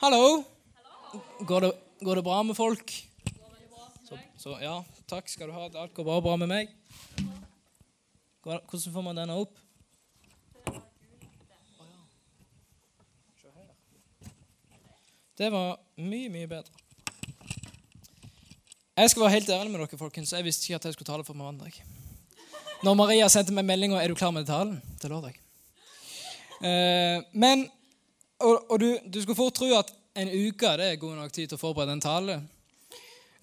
Hallo. Går det, går det bra med folk? Så, så, ja, takk skal du ha. Alt går bare bra med meg. Hvordan får man denne opp? Det var mye, mye bedre. Jeg skal være helt ærlig med dere, folkens. Jeg visste ikke at jeg skulle tale for mandag. Når Maria sendte meg meldinga 'Er du klar med talen?' til lørdag. Eh, men Og, og du, du skulle fort tro at en uke det er god nok tid til å forberede en tale.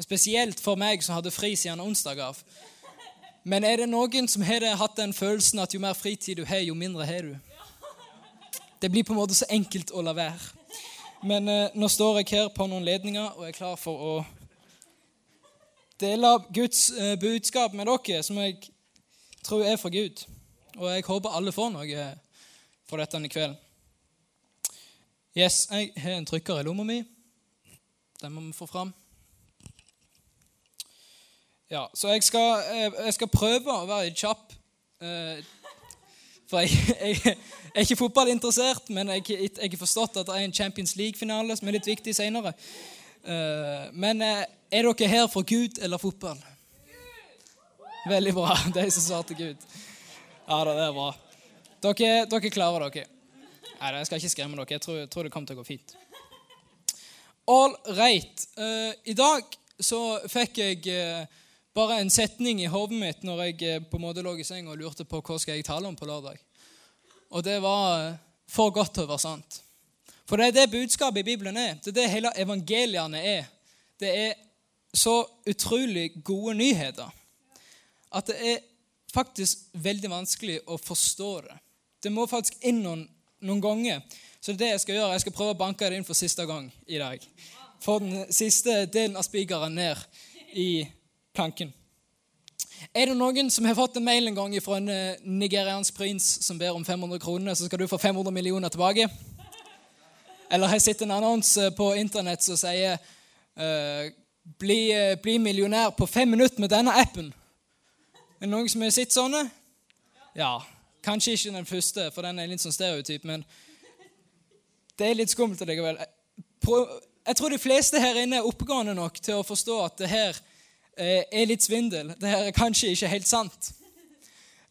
Spesielt for meg som hadde fri siden onsdag av. Men er det noen som har hatt den følelsen at jo mer fritid du har, jo mindre har du? Det blir på en måte så enkelt å la være. Men eh, nå står jeg her på noen ledninger og er klar for å dele Guds eh, budskap med dere, som jeg tror er fra Gud. Og jeg håper alle får noe for dette i kveld. Yes, jeg har en trykker i lomma mi. Den må vi få fram. Ja, så jeg skal, eh, jeg skal prøve å være litt kjapp. eh, For jeg, jeg, jeg er ikke fotballinteressert, men jeg, har forstått at det er en Champions League-finale som er litt viktig senere. Eh, Men er dere her for Gud eller fotball? Veldig bra. De som svarte Gud. Ja, det er bra. Dere, dere klarer dere. Nei, jeg skal ikke skremme dere. Jeg tror, tror det kommer til å gå fint. All right. Uh, I dag så fikk jeg uh, bare en setning i hodet mitt når jeg uh, på en måte lå i seng og lurte på hva skal jeg tale om på lørdag. Og det var 'for godt til å være sant'. For det er det budskapet i Bibelen er. Det er det hele evangeliene er. Det er så utrolig gode nyheter at det er faktisk veldig vanskelig å forstå det. Det må faktisk inn noen, noen ganger. Så det jeg skal gjøre. Jeg skal prøve å banke det inn for siste gang i dag. Få den siste delen av spikeren ned i planken. Er det noen som har fått en mail en gang fra en eh, nigeriansk prins som ber om 500 kroner, så skal du få 500 millioner tilbake? Eller har jeg sett en annonse på internett som sier eh, bli, eh, 'Bli millionær på fem minutter med denne appen'? Er det noen som har sett sånne? Ja. Kanskje ikke den første, for den er litt sånn stereotyp, men det er litt skummelt likevel. Jeg tror de fleste her inne er oppegående nok til å forstå at det her eh, er litt svindel. Det her er kanskje ikke helt sant.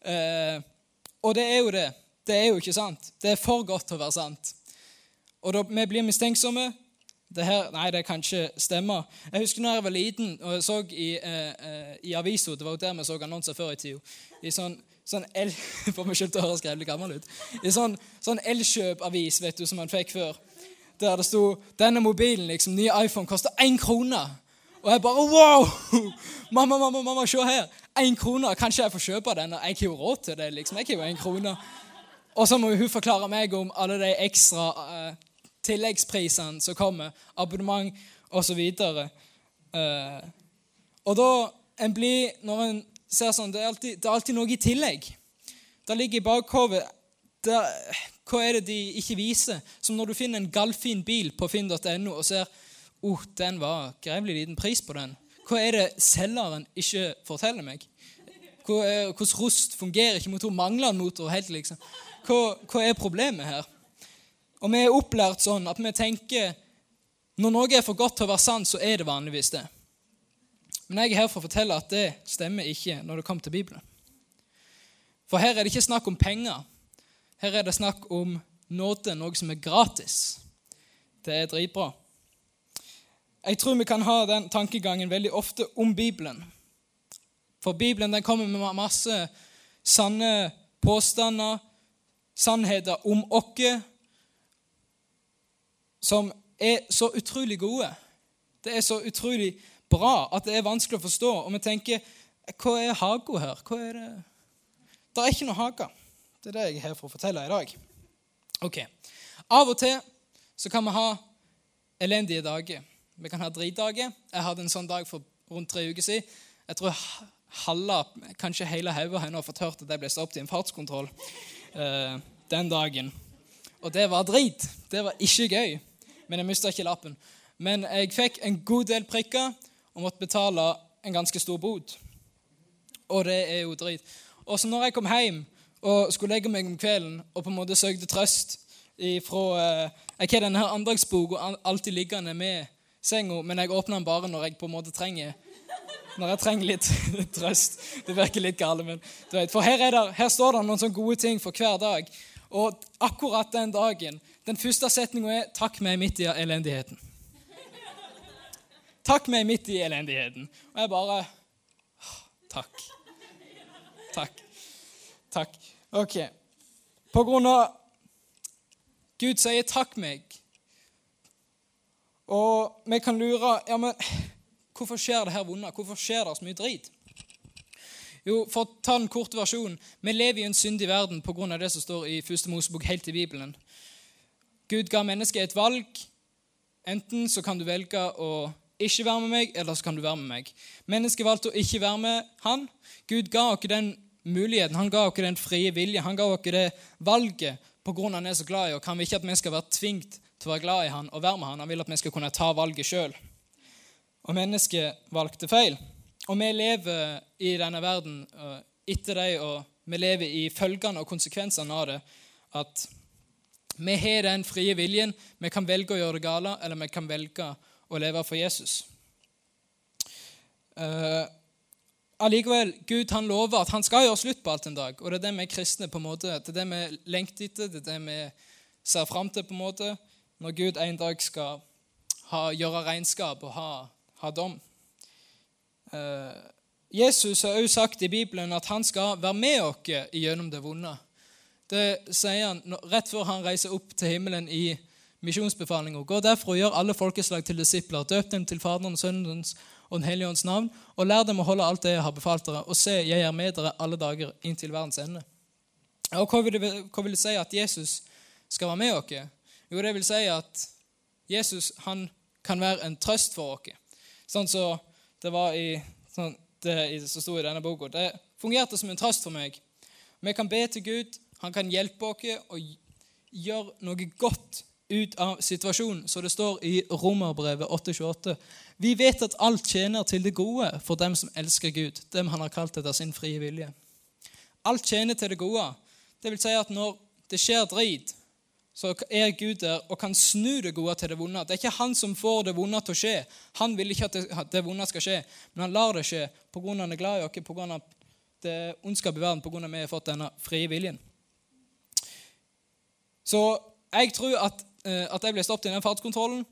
Eh, og det er jo det. Det er jo ikke sant. Det er for godt til å være sant. Og da vi blir mistenksomme det her, Nei, det kan ikke stemme. Jeg husker når jeg var liten og jeg så i, eh, eh, avisa Det var jo der vi så annonser før i tida. I sånn, sånn el... For til å høres jævlig gammel ut. I sånn, sånn Elkjøp-avis vet du, som man fikk før. Der det sto 'Denne mobilen, liksom, nye iPhone, koster én krone'. Og jeg bare Wow! Mamma, mamma, mamma, se her. Én krone. Kanskje jeg får kjøpe den? Jeg har jo råd til det. liksom. Jeg har jo én krone. Og så må hun forklare meg om alle de ekstra uh, tilleggsprisene som kommer. Abonnement osv. Uh, og da en blir, når en ser sånn, det er, alltid, det er alltid noe i tillegg. Det ligger i bakhodet det- Hva er det de ikke viser? Som når du finner en gallfin bil på finn.no og ser oh, den var grevlig liten pris på den. Hva er det selgeren ikke forteller meg? Hvordan rust fungerer ikke motor? Mangler en motor helt, liksom? Hva, hva er problemet her? Og vi er opplært sånn at vi tenker når noe er for godt til å være sant, så er det vanligvis det. Men jeg er her for å fortelle at det stemmer ikke når det kommer til Bibelen. For her er det ikke snakk om penger. Her er det snakk om nåde, noe som er gratis. Det er dritbra. Jeg tror vi kan ha den tankegangen veldig ofte om Bibelen. For Bibelen den kommer med masse sanne påstander, sannheter om oss, som er så utrolig gode. Det er så utrolig bra at det er vanskelig å forstå. Og vi tenker Hva er haga her? Hva er det? Det er ikke noe Haga. Det er det jeg er her for å fortelle i dag. Ok. Av og til så kan vi ha elendige dager. Vi kan ha dritdager. Jeg hadde en sånn dag for rundt tre uker siden. Jeg tror halve, kanskje hele hodet har nå fått hørt at jeg ble stoppet i en fartskontroll eh, den dagen. Og det var drit. Det var ikke gøy. Men jeg mista ikke lappen. Men jeg fikk en god del prikker og måtte betale en ganske stor bot. Og det er jo drit. Og så når jeg kom hjem og skulle legge meg om kvelden og på en måte søkte trøst fra eh, Jeg har denne andagsboka alltid liggende med senga, men jeg åpner den bare når jeg på en måte trenger når jeg trenger litt trøst. Det virker litt gale, men du vet, For her, der, her står det noen sånne gode ting for hver dag. Og akkurat den dagen Den første setninga er 'Takk meg midt i elendigheten'. Takk meg midt i elendigheten. Og jeg bare Takk. Takk. Takk. Ok. På grunn av Gud sier 'takk meg'. Og vi kan lure ja, men Hvorfor skjer det her vonde? Hvorfor skjer det så mye drit? Jo, For å ta den korte versjonen vi lever i en syndig verden pga. det som står i 1. Mosebok helt i Bibelen. Gud ga mennesket et valg. Enten så kan du velge å ikke være med meg, eller så kan du være med meg. Mennesket valgte å ikke være med han. Gud ga oss den muligheten, han ga oss den frie vilje, han ga oss det valget pga. han er så glad i oss. Han vil ikke at vi skal være tvingt til å være glad i han og være med han. Han vil at vi skal kunne ta valget sjøl. Og mennesket valgte feil. Og vi lever i denne verden uh, etter det, og vi lever i følgene og konsekvensene av det. At vi har den frie viljen. Vi kan velge å gjøre det gale, eller vi kan velge å leve for Jesus. Uh, allikevel, Gud han lover at han skal gjøre slutt på alt en dag. Og det er det vi kristne på en måte, det er det vi lengter etter, det er det vi ser fram til. på en måte, Når Gud en dag skal ha, gjøre regnskap og ha, ha dom. Uh, Jesus har også sagt i Bibelen at han skal være med oss gjennom det vonde. Det sier han rett før han reiser opp til himmelen i misjonsbefalinga. Gå derfor og gjør alle folkeslag til disipler. Døp dem til Faderens, Sønnens og Den hellige ånds navn, og lær dem å holde alt det jeg har befalt dere, og se, jeg er med dere alle dager inntil verdens ende. Og Hva vil det, hva vil det si at Jesus skal være med oss? Jo, det vil si at Jesus han kan være en trøst for oss. Sånn som så det var i, sånn, det som sto i denne boka. Det fungerte som en trøst for meg. Vi kan be til Gud. Han kan hjelpe oss og gjøre noe godt ut av situasjonen, så det står i Romerbrevet 8,28. Vi vet at alt tjener til det gode for dem som elsker Gud, dem han har kalt etter sin frie vilje. Alt tjener til det gode. Det vil si at når det skjer drit, så er Gud der og kan snu det gode til det vonde. Det er ikke han som får det vonde til å skje. Han vil ikke at det, vonde skal skje, men han lar det skje pga. han er glad i oss, pga. det ondskap i verden, pga. at vi har fått denne frie viljen. Så jeg tror at at jeg ble stoppet i den fartskontrollen.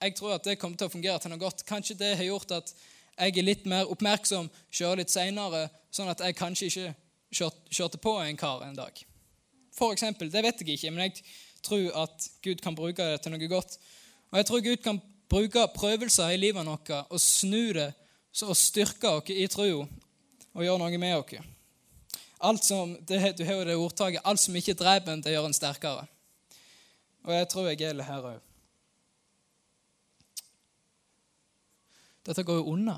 Jeg tror at det kommer til å fungere til noe godt. Kanskje det har gjort at jeg er litt mer oppmerksom, kjører litt seinere, sånn at jeg kanskje ikke kjørte på en kar en dag. For eksempel, det vet jeg ikke, men jeg tror at Gud kan bruke det til noe godt. Og jeg tror Gud kan bruke prøvelser i livet vårt og snu det og styrke oss i troa og gjøre noe med oss. Alt som, det, Du har jo det ordtaket 'alt som ikke dreper en, det gjør en sterkere'. Og jeg tror jeg gjelder her òg. Dette går jo unna.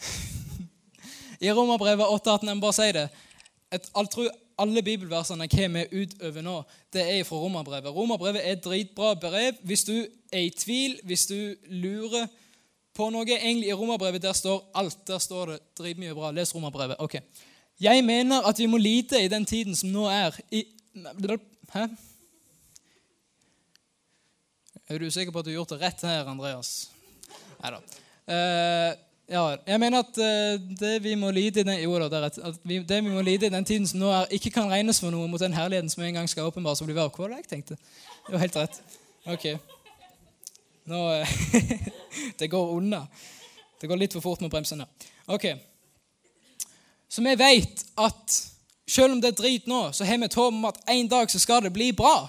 I Romerbrevet 8,18 jeg bare si det. Et, jeg tror alle bibelversene jeg vi med utover nå, det er fra Romerbrevet. Romerbrevet er et dritbra brev hvis du er i tvil, hvis du lurer på noe. Egentlig I Romerbrevet der står alt. Der står det dritmye bra. Les Romerbrevet. Ok. Jeg mener at vi må lite i den tiden som nå er. I, hæ? Er du sikker på at du har gjort det rett her, Andreas? Nei da. Uh, ja, jeg mener at uh, det vi må lide i den, jo, da, det, vi, det vi må lide i den tiden som nå er, ikke kan regnes for noe mot den herligheten som en gang skal åpenbares og bli vår. Hva var det jeg tenkte? Det var helt rett. Ok. Nå uh, Det går unna. Det går litt for fort med bremsene. Ok. Så vi vet at selv om det er drit nå, så har vi et håp om at en dag så skal det bli bra.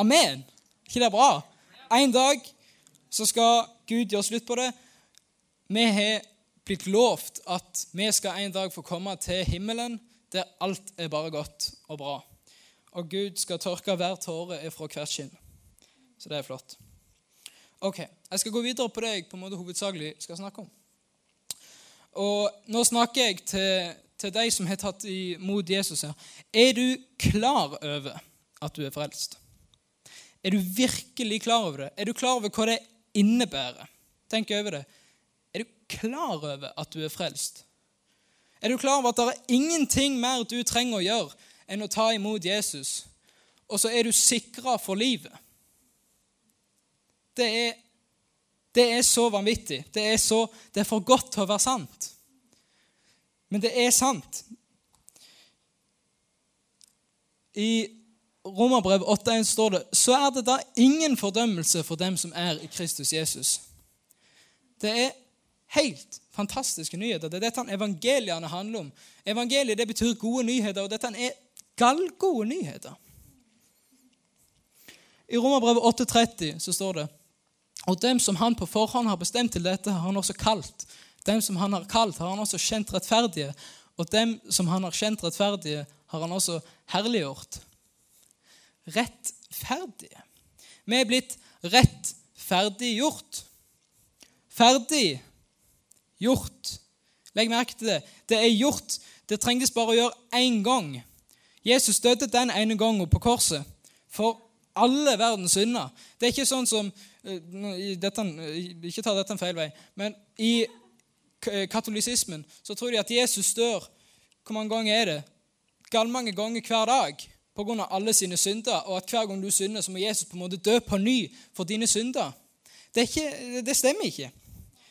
Amen ikke det er bra? En dag så skal Gud gjøre slutt på det. Vi har blitt lovt at vi skal en dag få komme til himmelen der alt er bare godt og bra. Og Gud skal tørke hver tåre fra hvert skinn. Så det er flott. Ok, Jeg skal gå videre på det jeg på en måte hovedsakelig skal snakke om. Og Nå snakker jeg til, til de som har tatt imot Jesus her. Er du klar over at du er frelst? Er du virkelig klar over det? Er du klar over hva det innebærer? Tenk over det. Er du klar over at du er frelst? Er du klar over at det er ingenting mer du trenger å gjøre enn å ta imot Jesus og så er du sikra for livet. Det er, det er så vanvittig. Det er, så, det er for godt til å være sant. Men det er sant. I Romerbrev 8,1 står det så er det da ingen fordømmelse for dem som er i Kristus Jesus. Det er helt fantastiske nyheter. Det er dette evangeliene handler om. Evangeliet det betyr gode nyheter, og dette er gallgode nyheter. I Romerbrevet 8,30 så står det og dem som han på forhånd har bestemt til dette, har han også kalt. Dem som han har kalt, har han også kjent rettferdige. Og dem som han har kjent rettferdige, har han også herliggjort. Rettferdige. Vi er blitt rettferdiggjort. Ferdig gjort. Legg merke til det. Det er gjort. Det trengtes bare å gjøre én gang. Jesus døde den ene gangen på korset for alle verdens synder. Det er ikke sånn som eh, dette, Ikke ta dette en feil vei. Men i katolisismen så tror de at Jesus dør Hvor mange ganger er det? Gallmange ganger hver dag pga. alle sine synder, og at hver gang du synder, så må Jesus på en måte dø på ny for dine synder. Det, ikke, det stemmer ikke.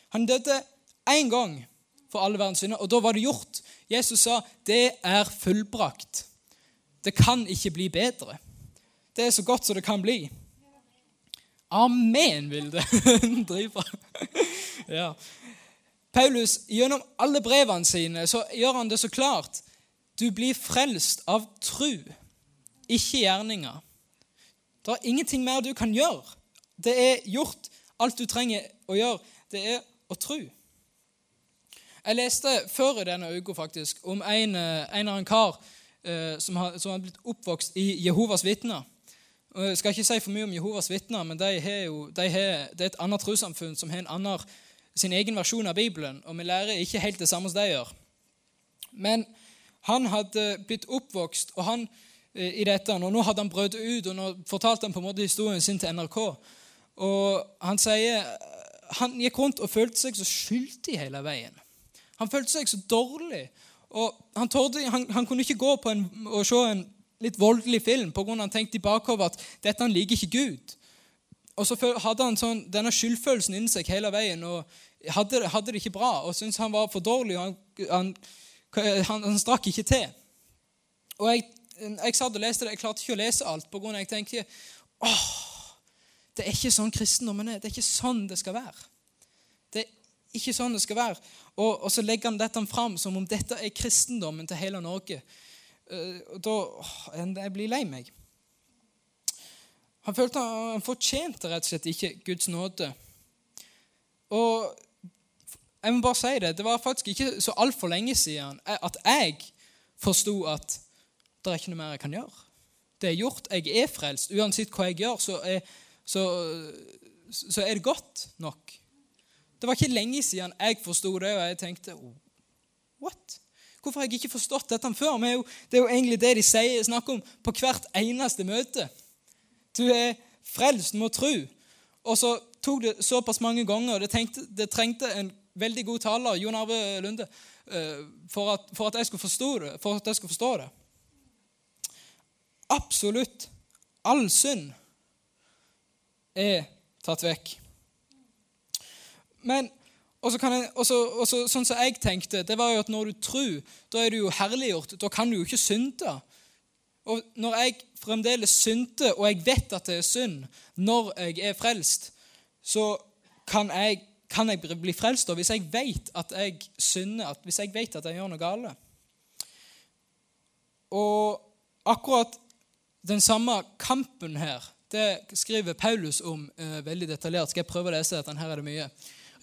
Han døde én gang for alle verdens synder, og da var det gjort. Jesus sa, 'Det er fullbrakt'. Det kan ikke bli bedre. Det er så godt som det kan bli. Amen, vil det. Driver. ja. Paulus, gjennom alle brevene sine så gjør han det så klart. Du blir frelst av tru, ikke gjerninger. Det er ingenting mer du kan gjøre. Det er gjort. Alt du trenger å gjøre, det er å tro. Jeg leste før i denne uka faktisk om en, eh, en av en kar eh, som har, blitt oppvokst i Jehovas vitner. Jeg skal ikke si for mye om Jehovas vitner, men de jo, de har, det er et annet trossamfunn som har en annen, sin egen versjon av Bibelen, og vi lærer ikke helt det samme som de gjør. Men han hadde blitt oppvokst og han, i dette, og nå hadde han brøt ut, og nå fortalte han på en måte historien sin til NRK. Og han sier han gikk rundt og følte seg så skyldig hele veien. Han følte seg så dårlig. Og han, tårde, han, han kunne ikke gå på en, og se en litt voldelig film pga. han tenkte i bakhodet at dette han liker ikke Gud. Og så hadde han sånn, denne skyldfølelsen inni seg hele veien og hadde, hadde, det ikke bra og syntes han var for dårlig. og han, han, han strakk ikke til. Og jeg, jeg satt og leste det. Jeg klarte ikke å lese alt på grunn av jeg tenkte åh, det er ikke sånn kristendommen er. Det er ikke sånn det skal være. Det er ikke sånn det skal være. Og, og så legger han dette fram som om dette er kristendommen til hele Norge. Uh, da Jeg blir lei meg. Han følte han fortjente rett og slett ikke Guds nåde. Og jeg må bare si det, det var faktisk ikke så altfor lenge siden at jeg forsto at det er ikke noe mer jeg kan gjøre. Det er gjort. Jeg er frelst. Uansett hva jeg gjør, så er, så, så er det godt nok. Det var ikke lenge siden jeg forsto det, og jeg tenkte What? Hvorfor har jeg ikke forstått dette før? Men det er jo egentlig det de sier, snakker om på hvert eneste møte. Du er frelst, må tro. Og så tok det såpass mange ganger, og det, tenkte, det trengte en veldig god taler, Jon Arve Lunde, eh, for at, for at, jeg skulle forstå det. For at jeg skulle forstå det. Absolutt all synd er tatt vekk. Men også jeg, også, også, sånn som jeg tenkte, det var jo at når du tror, da er du jo herliggjort. Da kan du jo ikke synde. Og når jeg fremdeles synder, og jeg vet at det er synd, når jeg er frelst, så kan jeg, kan jeg bli frelst da, hvis jeg vet at jeg synder, hvis jeg vet at jeg gjør noe galt. Og akkurat den samme kampen her, det skriver Paulus om eh, veldig detaljert. Skal jeg prøve å lese dette? Her er det mye.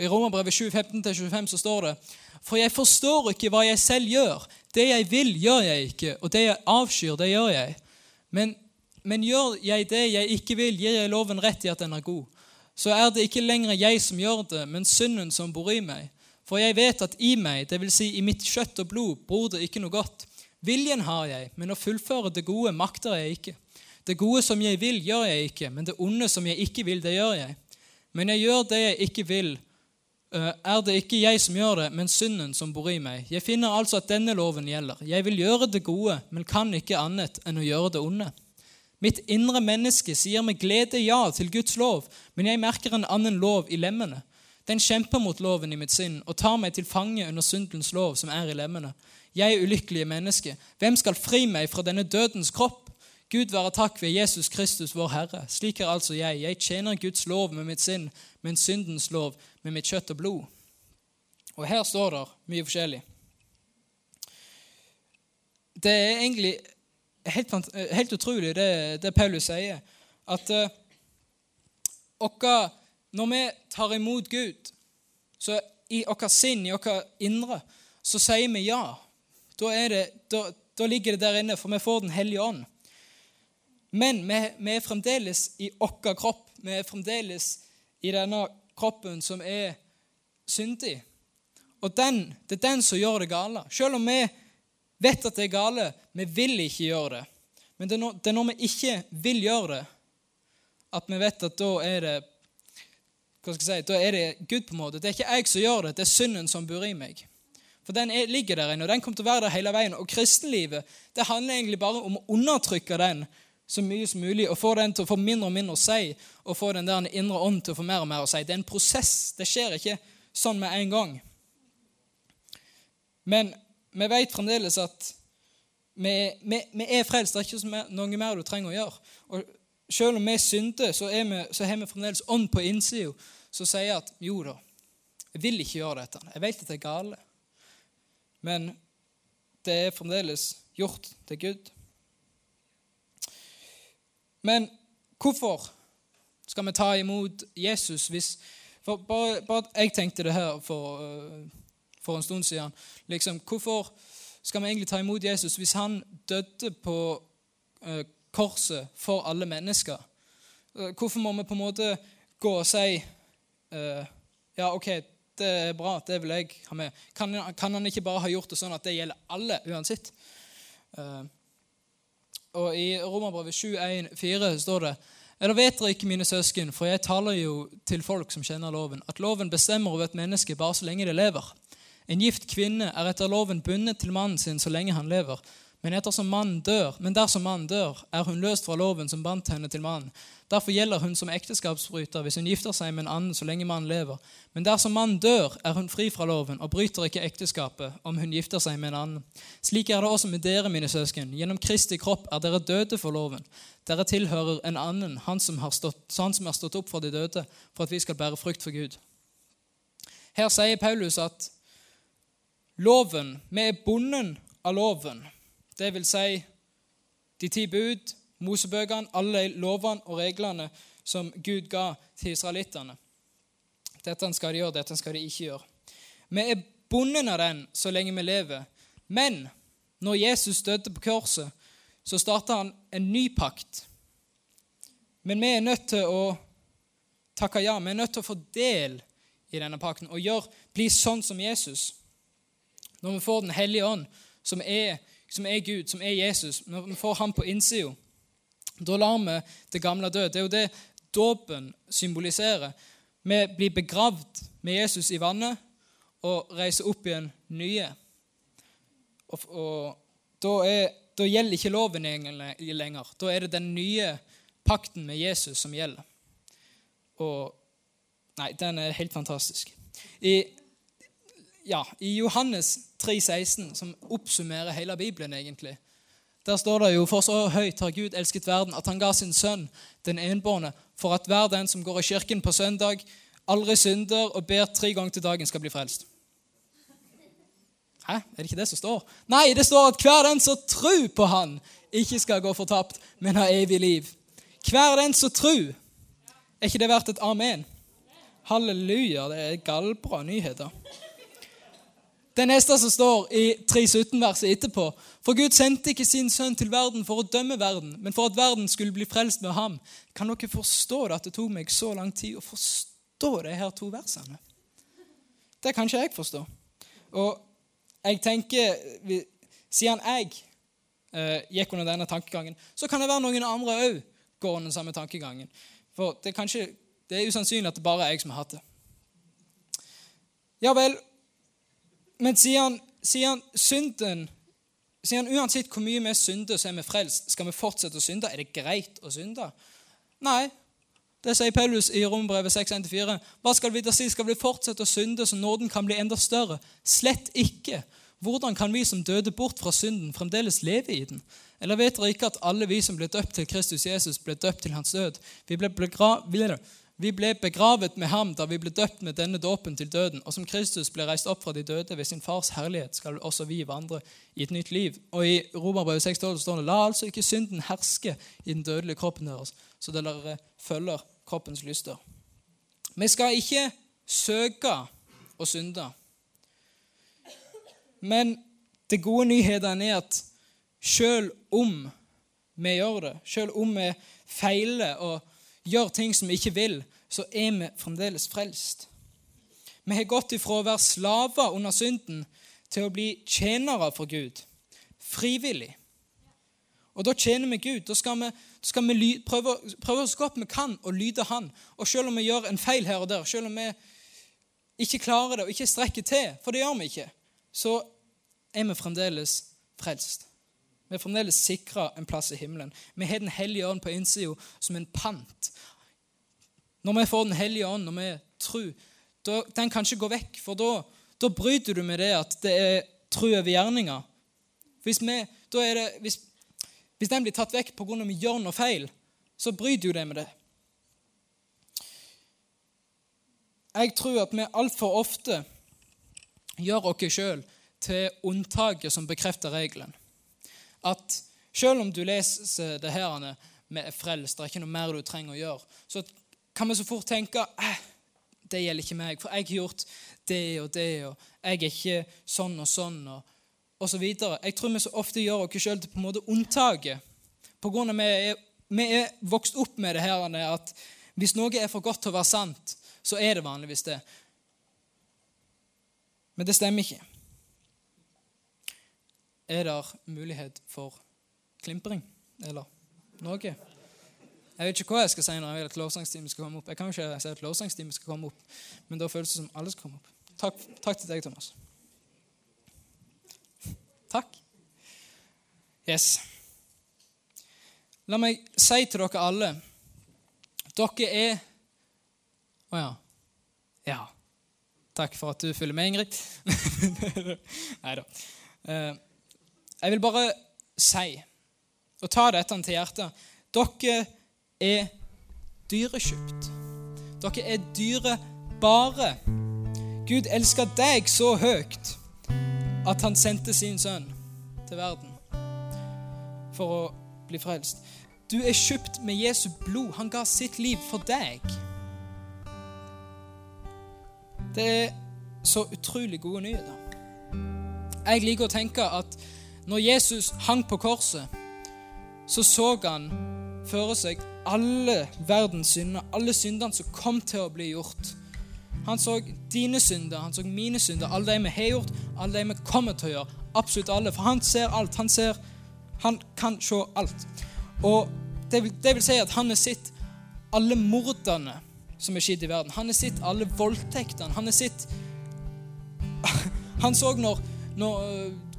I Romerbrevet 7.15-25 så står det For jeg forstår ikke hva jeg selv gjør. Det jeg vil, gjør jeg ikke, og det jeg avskyr, det gjør jeg. Men, men gjør jeg det jeg ikke vil, gir jeg loven rett i at den er god. Så er det ikke lenger jeg som gjør det, men synden som bor i meg. For jeg vet at i meg, dvs. Si i mitt kjøtt og blod, bor det ikke noe godt. Viljen har jeg, men å fullføre det gode makter jeg ikke. Det gode som jeg vil, gjør jeg ikke, men det onde som jeg ikke vil, det gjør jeg. Men jeg gjør det jeg ikke vil, Eh, er det ikke jeg som gjør det, men synden som bor i meg. Jeg finner altså at denne loven gjelder. Jeg vil gjøre det gode, men kan ikke annet enn å gjøre det onde. Mitt indre menneske sier med glede ja til Guds lov, men jeg merker en annen lov i lemmene. Den kjemper mot loven i mitt sinn og tar meg til fange under syndens lov som er i lemmene. Jeg ulykkelige menneske. Hvem skal fri meg fra denne dødens kropp? Gud være takk ved Jesus Kristus, vår Herre. Slik er altså jeg. Jeg tjener Guds lov med mitt sinn, men syndens lov med mitt kjøtt og blod. Og her står det mye forskjellig. Det er egentlig helt, helt utrolig, det, det, Paulus sier. At uh, når vi tar imot Gud, så i vårt sinn, i vårt indre, så sier vi ja. Da, det, da, da ligger det der inne, for vi får Den hellige ånd. Men vi, vi er fremdeles i vår kropp. Vi er fremdeles i denne kroppen som er syndig. Og den, det er den som gjør det gale. Selv om vi vet at det er gale, vi vil ikke gjøre det. Men det er, når, det er når vi ikke vil gjøre det, at vi vet at da er det hva skal jeg si, da er det Gud. på en måte. Det er ikke jeg som gjør det, det er synden som bor i meg. For den er, ligger der inne, og den kommer til å være der hele veien. Og kristenlivet det handler egentlig bare om å undertrykke den så mye som mulig og få den til å få mindre og mindre å si, og få den der indre ånd til å få mer og mer å si. Det er en prosess. Det skjer ikke sånn med en gang. Men vi vet fremdeles at vi, vi, vi er frelst. Det er ikke noe mer du trenger å gjøre. Og Selv om vi synder, så, vi, så har vi fremdeles ånd på innsida som sier at jo da, jeg vil ikke gjøre dette. Jeg vet at det er gale. Men det er fremdeles gjort til Gud. Men hvorfor skal vi ta imot Jesus hvis for bare, bare Jeg tenkte det her for, uh, for en stund siden. Liksom, hvorfor skal vi egentlig ta imot Jesus hvis han døde på uh, korset for alle mennesker? Uh, hvorfor må vi på en måte gå og si Ja, OK, det er bra, det vil jeg ha med. Kan, kan, han ikke bare ha gjort det sånn at det gjelder alle uansett? Uh, og I Romerbrevet 7,1,4 står det eller vet dere ikke, mine søsken, for jeg taler jo til folk som kjenner loven, at loven bestemmer over et menneske bare så lenge det lever. En gift kvinne er etter loven bundet til mannen sin så lenge han lever. Men ettersom mannen dør, men dersom mannen dør, er hun løst fra loven som bandt henne til mannen. Derfor gjelder hun som ekteskapsbryter hvis hun gifter seg med en annen så lenge mannen lever. Men dersom mannen dør, er hun fri fra loven og bryter ikke ekteskapet om hun gifter seg med en annen. Slik er det også med dere, mine søsken. Gjennom Kristi kropp er dere døde for loven. Dere tilhører en annen, han som har stått, han som har stått opp fra de døde, for at vi skal bære frukt for Gud. Her sier Paulus at loven, vi er bonden av loven. Det vil si de ti bud, Mosebøkene, alle lovene og reglene som Gud ga til israelittene. Dette skal de gjøre, dette skal de ikke gjøre. Vi er bundet av den så lenge vi lever. Men når Jesus døde på korset, så starta han en ny pakt. Men vi er nødt til å takke ja. Vi er nødt til å få del i denne pakten og gjør, bli sånn som Jesus. Når vi får Den hellige ånd, som er, som er Gud, som er Jesus, når vi får ham på innsida, da lar vi det gamle dø. Det er jo det dåpen symboliserer. Vi blir begravd med Jesus i vannet og reiser opp igjen nye. Og, og da, er, da, gjelder ikke loven lenger. Da er det den nye pakten med Jesus som gjelder. Og Nei, den er helt fantastisk. I, ja, i Johannes 3,16, som oppsummerer hele Bibelen, egentlig, der står det jo For så høyt har Gud elsket verden at han ga sin sønn, den enbårne, for at hver den som går i kirken på søndag, aldri synder og ber tre ganger til dagen, skal bli frelst. Hæ? Er det ikke det som står? Nei, det står at hver den som tror på Han, ikke skal gå fortapt, men ha evig liv. Hver den som tror. Er ikke det verdt et amen? Halleluja. Det er gallbra nyheter. Det neste som står i 3.17-verset etterpå. For Gud sendte ikke sin sønn til verden for å dømme verden, men for at verden skulle bli frelst med ham. Kan dere forstå det at det tok meg så lang tid å forstå de her to versene? Det kan ikke jeg forstå. Og jeg tenker, Siden jeg eh, gikk under denne tankegangen, så kan det være noen andre òg går under den samme tankegangen. For det er, kanskje, det er usannsynlig at det bare er jeg som har hatt det. Ja vel, men siden, siden synden sier han uansett hvor mye vi synder, så er vi frelst. Skal vi fortsette å synde? Er det greit å synde? Nei. Det sier Paulus i Rombrevet 6.1-4. Hva skal vi da si? Skal vi fortsette å synde så nåden kan bli enda større? Slett ikke. Hvordan kan vi som døde bort fra synden, fremdeles leve i den? Eller vet dere ikke at alle vi som ble døpt til Kristus Jesus, ble døpt til hans død? Vi ble, vi ble begravet med ham da vi ble døpt med denne dåpen til døden. Og som Kristus ble reist opp fra de døde ved sin fars herlighet, skal også vi vandre i et nytt liv. Og i Romerbrevet 6 står det La altså ikke synden herske i den dødelige kroppen deres, så dere følger kroppens lyster. Vi skal ikke søke å synde. Men det gode nyheten er at selv om vi gjør det, selv om vi feiler og gjør ting som vi ikke vil, så er vi fremdeles frelst. Vi har gått ifra å være slaver under synden til å bli tjenere for Gud. Frivillig. Og da tjener vi Gud. Da skal vi, skal vi prøve, prøve, så godt vi kan å lyde Han. Og selv om vi gjør en feil her og der, selv om vi ikke klarer det og ikke strekker til, for det gjør vi ikke, så er vi fremdeles frelst. Vi er fremdeles sikra en plass i himmelen. Vi har Den hellige ånd på innsida som en pant. Når vi får Den hellige ånd, når vi tror, da, den kan ikke gå vekk. For da, da bryter du med det at det er tro over gjerninga. Hvis, hvis, hvis, den blir tatt vekk pga. vi gjør noe feil, så bryter jo det med det. Jeg tror at vi altfor ofte gjør oss sjøl til unntaket som bekrefter regelen at selv om du leser det her med frelst, det er ikke noe mer du trenger å gjøre, så kan vi så fort tenke eh, det gjelder ikke meg, for jeg har gjort det og det, og jeg er ikke sånn og sånn, og, og så videre. Jeg tror vi så ofte gjør oss sjøl til på en måte unntaket. På grunn av vi er, vi er vokst opp med det her at hvis noe er for godt til å være sant, så er det vanligvis det. Men det stemmer ikke er det mulighet for klimpring eller noe. Jeg vet ikke hva jeg skal si når jeg vil at lovsangsteamet skal komme opp. Jeg kan jo ikke si at lovsangsteamet skal komme opp, men da føles det som alle skal komme opp. Takk, takk til deg, Thomas. Takk. Yes. La meg si til dere alle Dere er Å oh, ja. Ja. Takk for at du følger med, Ingrid. Nei da. Uh, jeg vil bare si og ta dette til hjertet dere er dyrekjøpt. Dere er dyrebare. Gud elsker deg så høyt at han sendte sin sønn til verden for å bli frelst. Du er kjøpt med Jesu blod. Han ga sitt liv for deg. Det er så utrolig gode nyheter. Jeg liker å tenke at når Jesus hang på korset, så så han føre seg alle verdens synder, alle syndene som kom til å bli gjort. Han så dine synder, han så mine synder, alle de vi har gjort, alle de vi kommer til å gjøre. Absolutt alle. For han ser alt. Han ser Han kan se alt. Og det vil, det vil si at han har sett alle mordene som er skjedd i verden. Han har sett alle voldtektene. Han har sett Han så når, når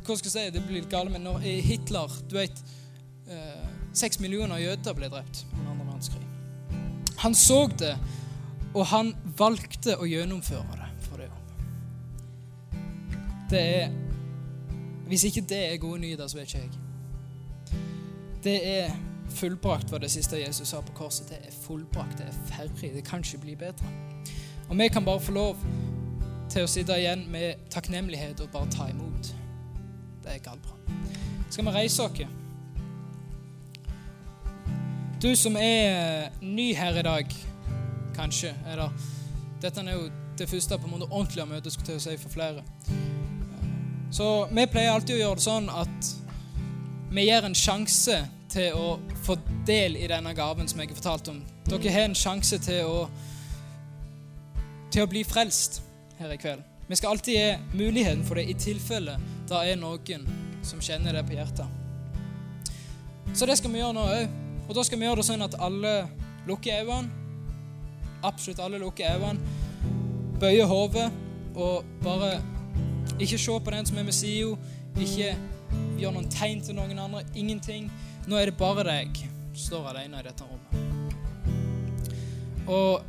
hva skal jeg si, det blir litt galt, men når Hitler du vet, eh, Seks millioner jøder ble drept under andre verdenskrig. Han så det, og han valgte å gjennomføre det for det. Det er Hvis ikke det er gode nyheter, så vet ikke jeg. Det er fullbrakt, var det siste Jesus sa på korset. Det er fullbrakt, det er ferdig. Det kan ikke bli bedre. Og vi kan bare få lov til å sitte igjen med takknemlighet og bare ta imot. Det er gallbra. Skal vi reise oss? Du som er ny her i dag, kanskje eller, Dette er jo det første på en måte ordentlige møtet skulle jeg si for flere. Så vi pleier alltid å gjøre det sånn at vi gir en sjanse til å få del i denne gaven som jeg har fortalt om. Dere har en sjanse til å, til å bli frelst her i kveld. Vi skal alltid gi muligheten for det i tilfelle det er noen som kjenner det på hjertet. Så det skal vi gjøre nå òg. Og da skal vi gjøre det sånn at alle lukker øynene. Absolutt alle lukker øynene. Bøyer hodet og bare ikke se på den som er med sida. Ikke gjør noen tegn til noen andre. Ingenting. Nå er det bare deg som står alene i dette rommet. Og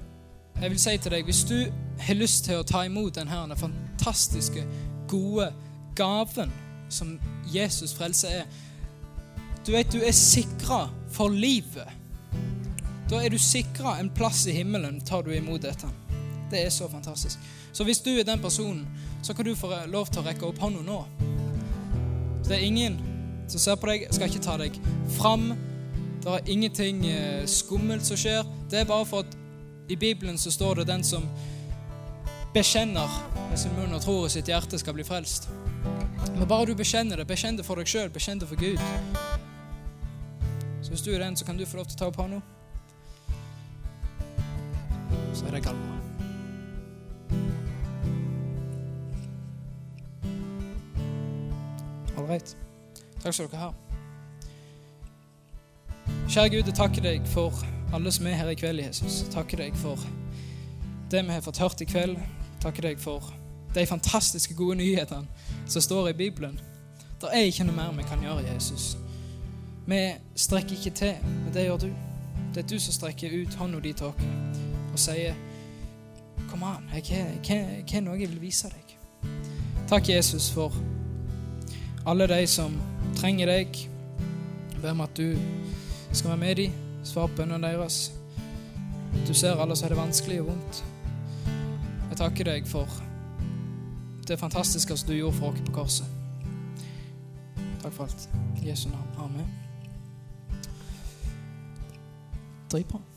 jeg vil si til deg, hvis du har lyst til å ta imot denne fantastiske, gode gaven som Jesus frelse er Du vet, du er sikra for livet. Da er du sikra en plass i himmelen, tar du imot dette. Det er så fantastisk. Så hvis du er den personen, så kan du få lov til å rekke opp hånda nå. Det er ingen som ser på deg, skal ikke ta deg fram. Det er ingenting eh, skummelt som skjer. Det er bare for at i Bibelen så står det 'den som bekjenner med sin munn og tror i sitt hjerte, skal bli frelst'. Men bare du bekjenner det, bekjenn det for deg sjøl, bekjenn det for Gud. Hvis du er den, så kan du få lov til å ta opp hånda. Så er det Galva. All right. Takk skal dere ha. Kjære Gud, jeg takker deg for alle som er her i kveld, Jesus. Jeg takker deg for det vi har fått hørt i kveld. Jeg takker deg for de fantastiske gode nyhetene som står i Bibelen. Det er ikke noe mer vi kan gjøre, Jesus. Vi strekker ikke til, men det gjør du. Det er du som strekker ut hånda di til oss og sier Kom an, jeg har noe jeg vil vise deg. Takk, Jesus, for alle de som trenger deg. Ber om at du skal være med dem, svare på bønnene deres. Du ser alle som har det vanskelig og vondt. Jeg takker deg for det fantastiske som du gjorde for oss på korset. Takk for alt. Jesu navn. Amen. Dritbra.